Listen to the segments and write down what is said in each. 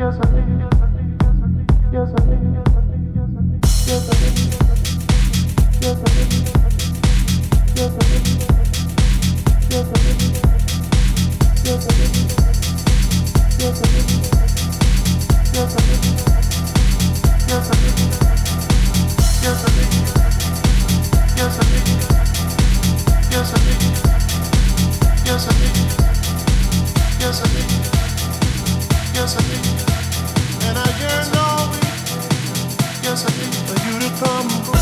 Yes, I think. Yes, I think. and I yearn always. Yes, I think for you to come.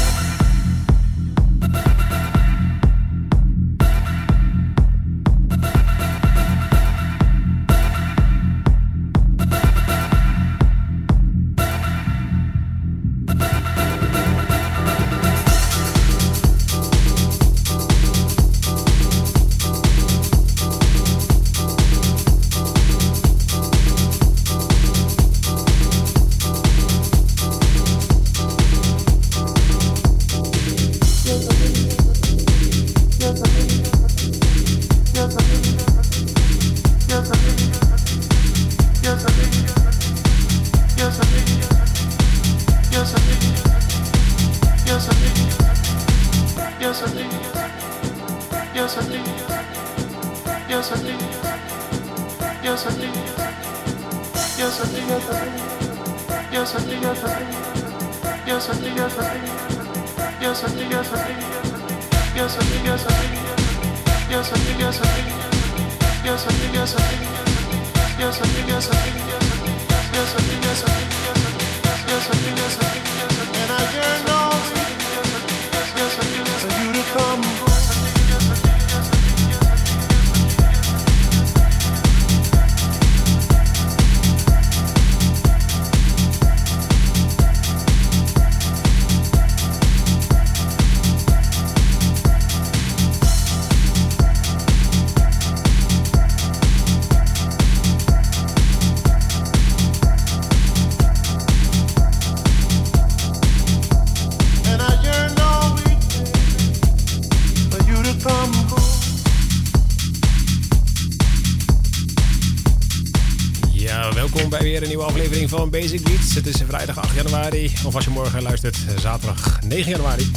Aflevering van Basic Beats. Het is vrijdag 8 januari, of als je morgen luistert, zaterdag 9 januari.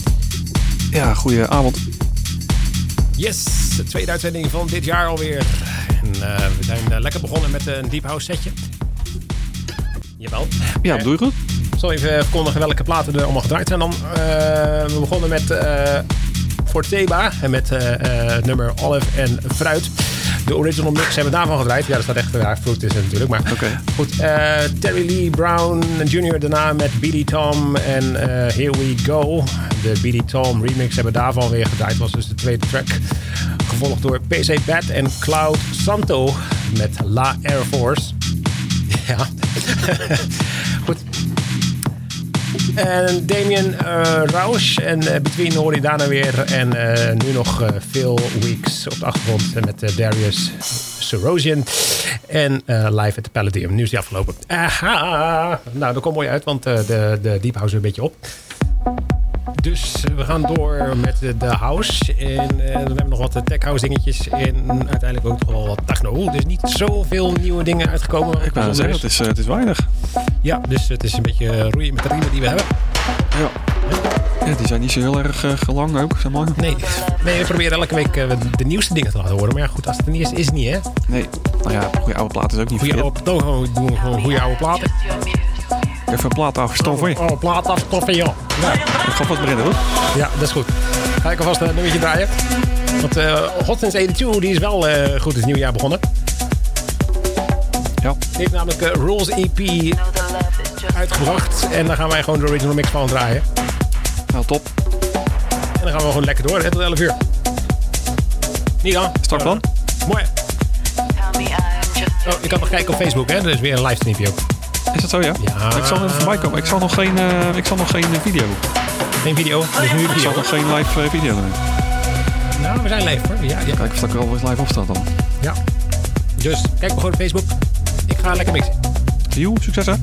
Ja, goeie avond. Yes, de tweede uitzending van dit jaar alweer. En, eh, we zijn eh, lekker begonnen met een Deep House setje. Jawel. Ja, doe je goed? Ik zal even verkondigen welke platen er allemaal gedraaid zijn dan. Eh, we begonnen met uh, Forteba en met eh, eh, het nummer Olive en Fruit. De original mix hebben we daarvan gedraaid. Ja, er staat echt ja, fruit is het natuurlijk. Maar goed, eh, Terry Lee Brown Jr. daarna met BD Tom en eh, Here We Go. De BD Tom remix hebben we daarvan weer gedraaid. was dus de tweede track. Gevolgd door PC Bat en Cloud Santo met La Air Force. Ja. En Damien eh Rausch en eh, Between hoor je daarna weer. En eh, nu nog Phil Weeks op de achtergrond met Darius Sorosian. En live at the Palladium. Nu is die afgelopen. Aha! Nou, dat komt mooi uit, want de, de Deep House is een beetje op. Dus we gaan door met de, house. En dan hebben we nog wat tech house dingetjes. En uiteindelijk ook nog wel wat techno. Dus niet zoveel nieuwe dingen uitgekomen. Ik wou zeggen, het is, het is weinig. Ja, dus het is een beetje eh, roeien met de riemen die we hebben. Ja. ja, die zijn niet zo heel erg eh, lang ook, zeg maar. Nee, nee, we proberen elke week eh, de nieuwste dingen te laten horen. Maar ja, goed, als het er niet is, is het niet, hè? Nee. Nou ja, goede oude plaat is ook niet Goeie oude, dan doen we gewoon goede oude platen. Even een plaat afgestoffen. Oh, plaat afstoffen, ja. ja. Ik ga vast beginnen, hoor. Ja, dat is goed. Ga ik alvast een nummertje draaien. Want eh Hot Since 82, die is wel goed het nieuwe jaar begonnen. Ja. Die heeft namelijk eh, Rules EP uitgebracht. En daar gaan wij gewoon de original mix van draaien. Nou, top. En dan gaan we gewoon lekker door, hè, tot 11 uur. Niet dan? Start dan. Mooi. Oh, je kan nog kijken op Facebook, hè? Er is weer een livestreampje ook. Is dat zo, ja? Ja. Ik zal even voorbij komen. Ik zal nog geen, eh, ik zal nog geen eh, video. Geen video, dus nu Ik zal nog geen live video doen. Nou, we zijn live hoor. Ja, ja. Kijk of dat ik er al eens live op staat dan. ja. Dus kijk maar gewoon op Facebook. Ga lekker mixen. Joe, succes hè.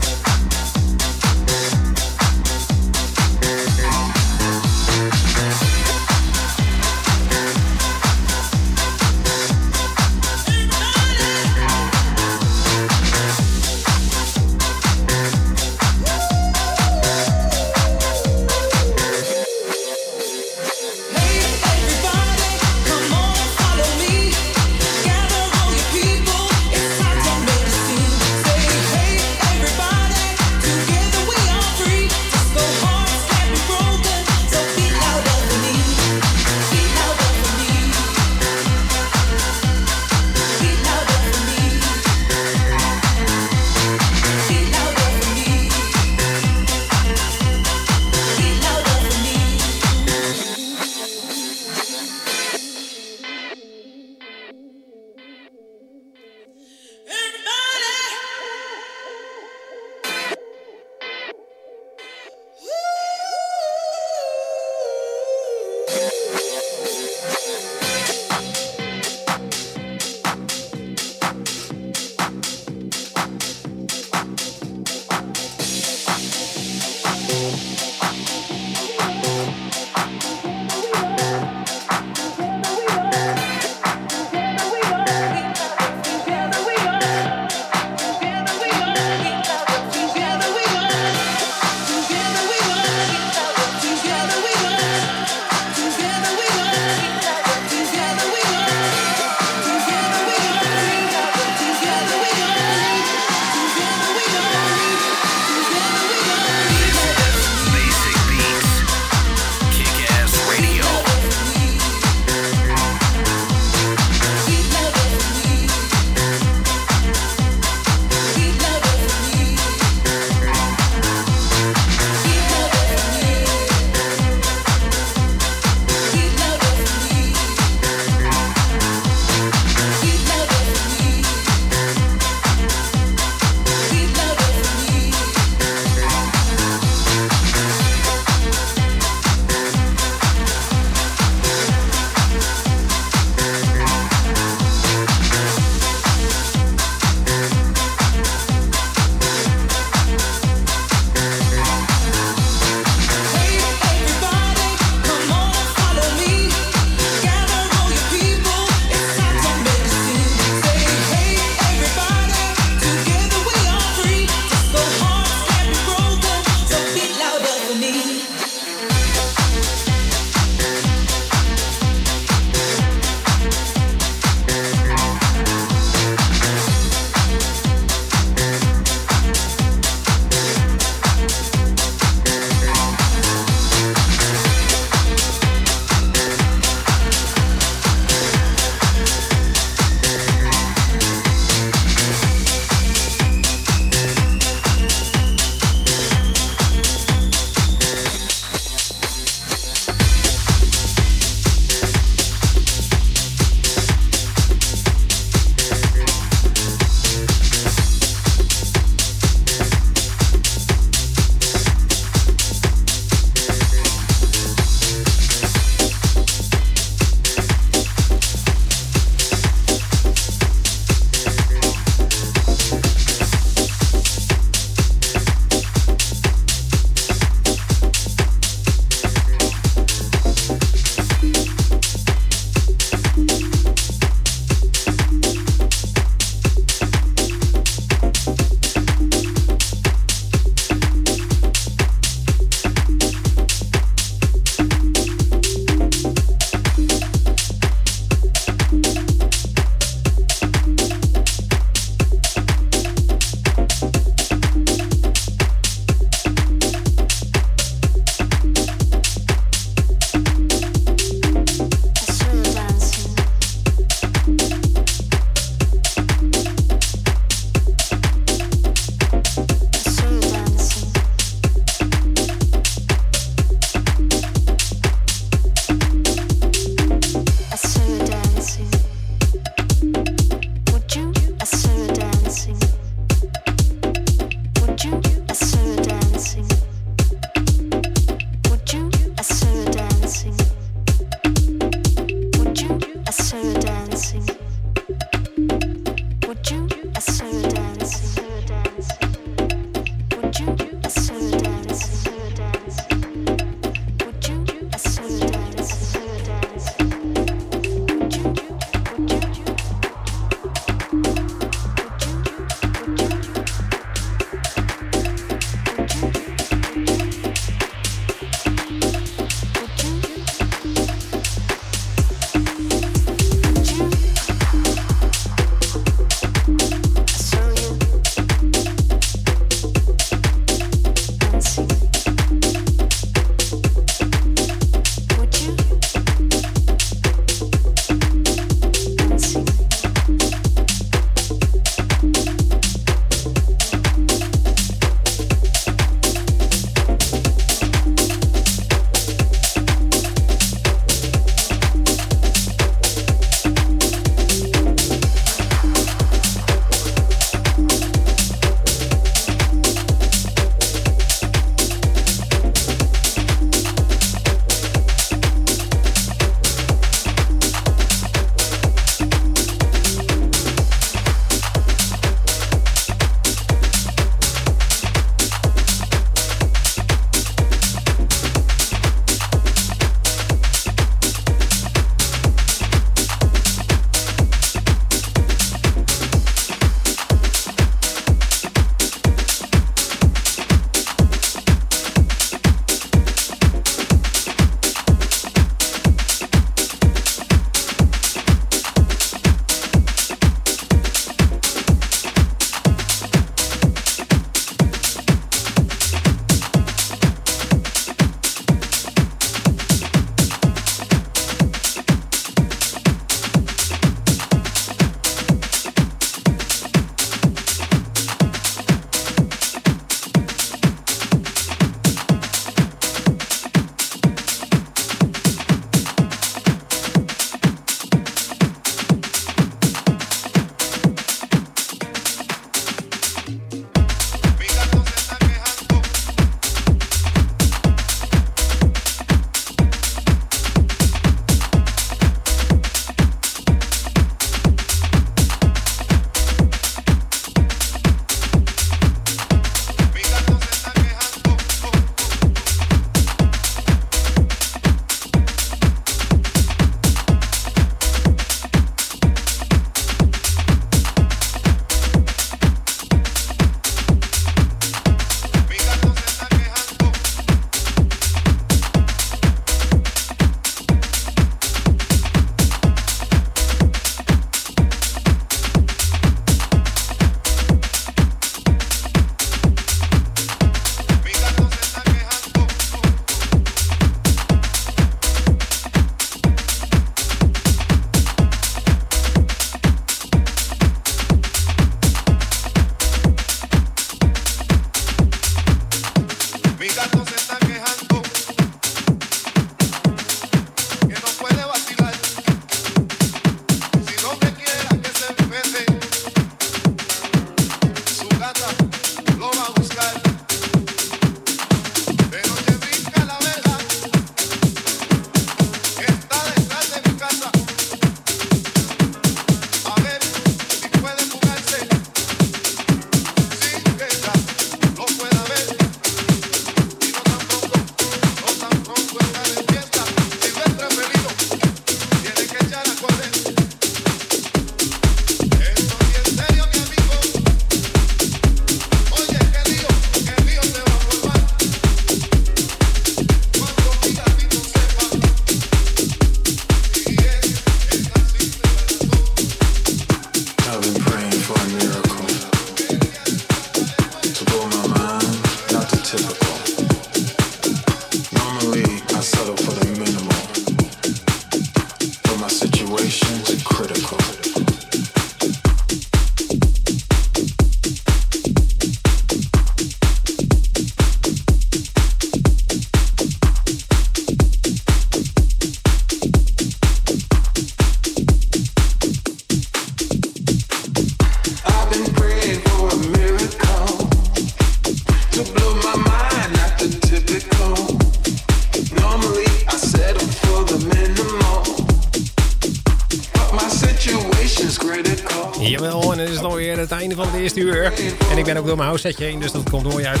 Setje heen, dus dat komt mooi uit.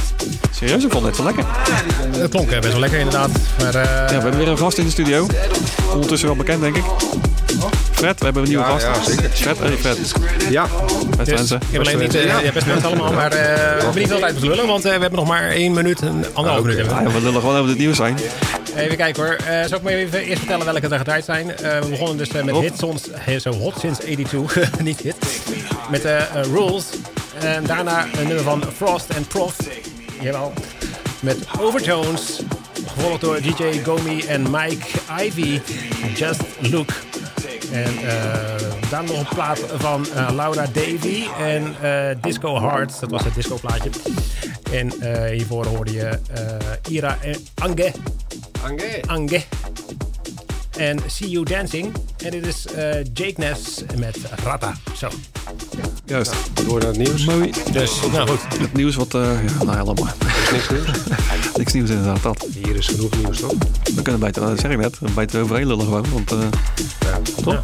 Serieus, ik vond het net zo lekker. Het klonk eh, best wel lekker inderdaad. Maar eh, Ja, we hebben weer een gast in de studio. Ondertussen wel bekend, denk ik. Fred, we hebben een nieuwe Ja, gast. ja, zeker. Fred, hey Fred. Ja, Fred dus, ik heb alleen niet, eh, Ja. ja, best mensen allemaal, maar eh, we hebben niet veel tijd te lullen, want eh, we hebben nog maar één minuut, een anderhalf minuut. hebben we. Ja, we lullen gewoon over het nieuws zijn. Even kijken hoor. Eh zal ik maar even eerst vertellen welke er gedraaid zijn? Eh, we begonnen dus eh, met songs, eh, zo hot since 82, niet hit. Met eh, eh, Rules. En daarna een nummer van Frost en Prof. Jawel. Met Overtones. Gevolgd door DJ Gomi en Mike Ivy. Just Look. En eh dan nog een plaat van eh, Laura Davy en eh, Disco Hearts. Dat was het disco plaatje. En hiervoor hoorde je Ira en Ange. Ange. Ange. En See You Dancing. En dit is eh, Jake Ness met Rata. Zo. Juist. Door naar het nieuws. Mooi. Dus, nou goed. Het nieuws wat... eh ja, nou ja, laat maar. Er is niks nieuws. Niks nieuws inderdaad. Dat. Hier is genoeg nieuws, toch? We kunnen beter, dat zeg ik net, we beter overheen lullen gewoon. Want eh Ja. toch?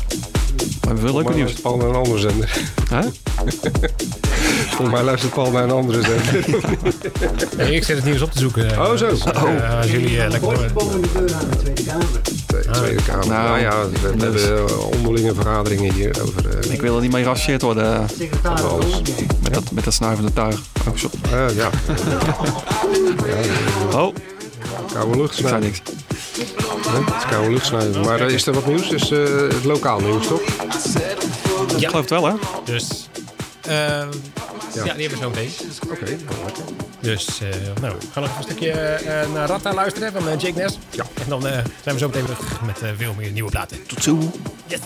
We hebben veel leuke nieuws. luistert Paul naar een andere zender. Hè? Volgens mij luistert Paul naar een andere zender. Nee, ik zit het nieuws op te zoeken. Oh, zo. Dus, eh, als jullie eh, lekker boven de deur aan de Tweede Kamer. De Tweede Kamer. Nou, Nou, ja, we, we dus- hebben eh, onderlinge vergaderingen hier over... eh, Ik wil er niet mee geracheerd worden eh, Secretaris met dat, met dat snuivende tuig. Oh, eh, ja, Oh, koude lucht ik zei snuiven. niks. Het is koude lucht snuiven. Maar is er wat nieuws? Dus eh, het lokaal nieuws, toch? Ik geloof het wel, hè? Dus, eh, ja. die hebben we zo meteen. Oké, lekker. Dus, eh, nou, we gaan nog een stukje eh, naar Rata luisteren van eh, Jake Ness. Ja. En dan zijn we zo meteen terug met veel meer nieuwe platen. Tot zo. Yes.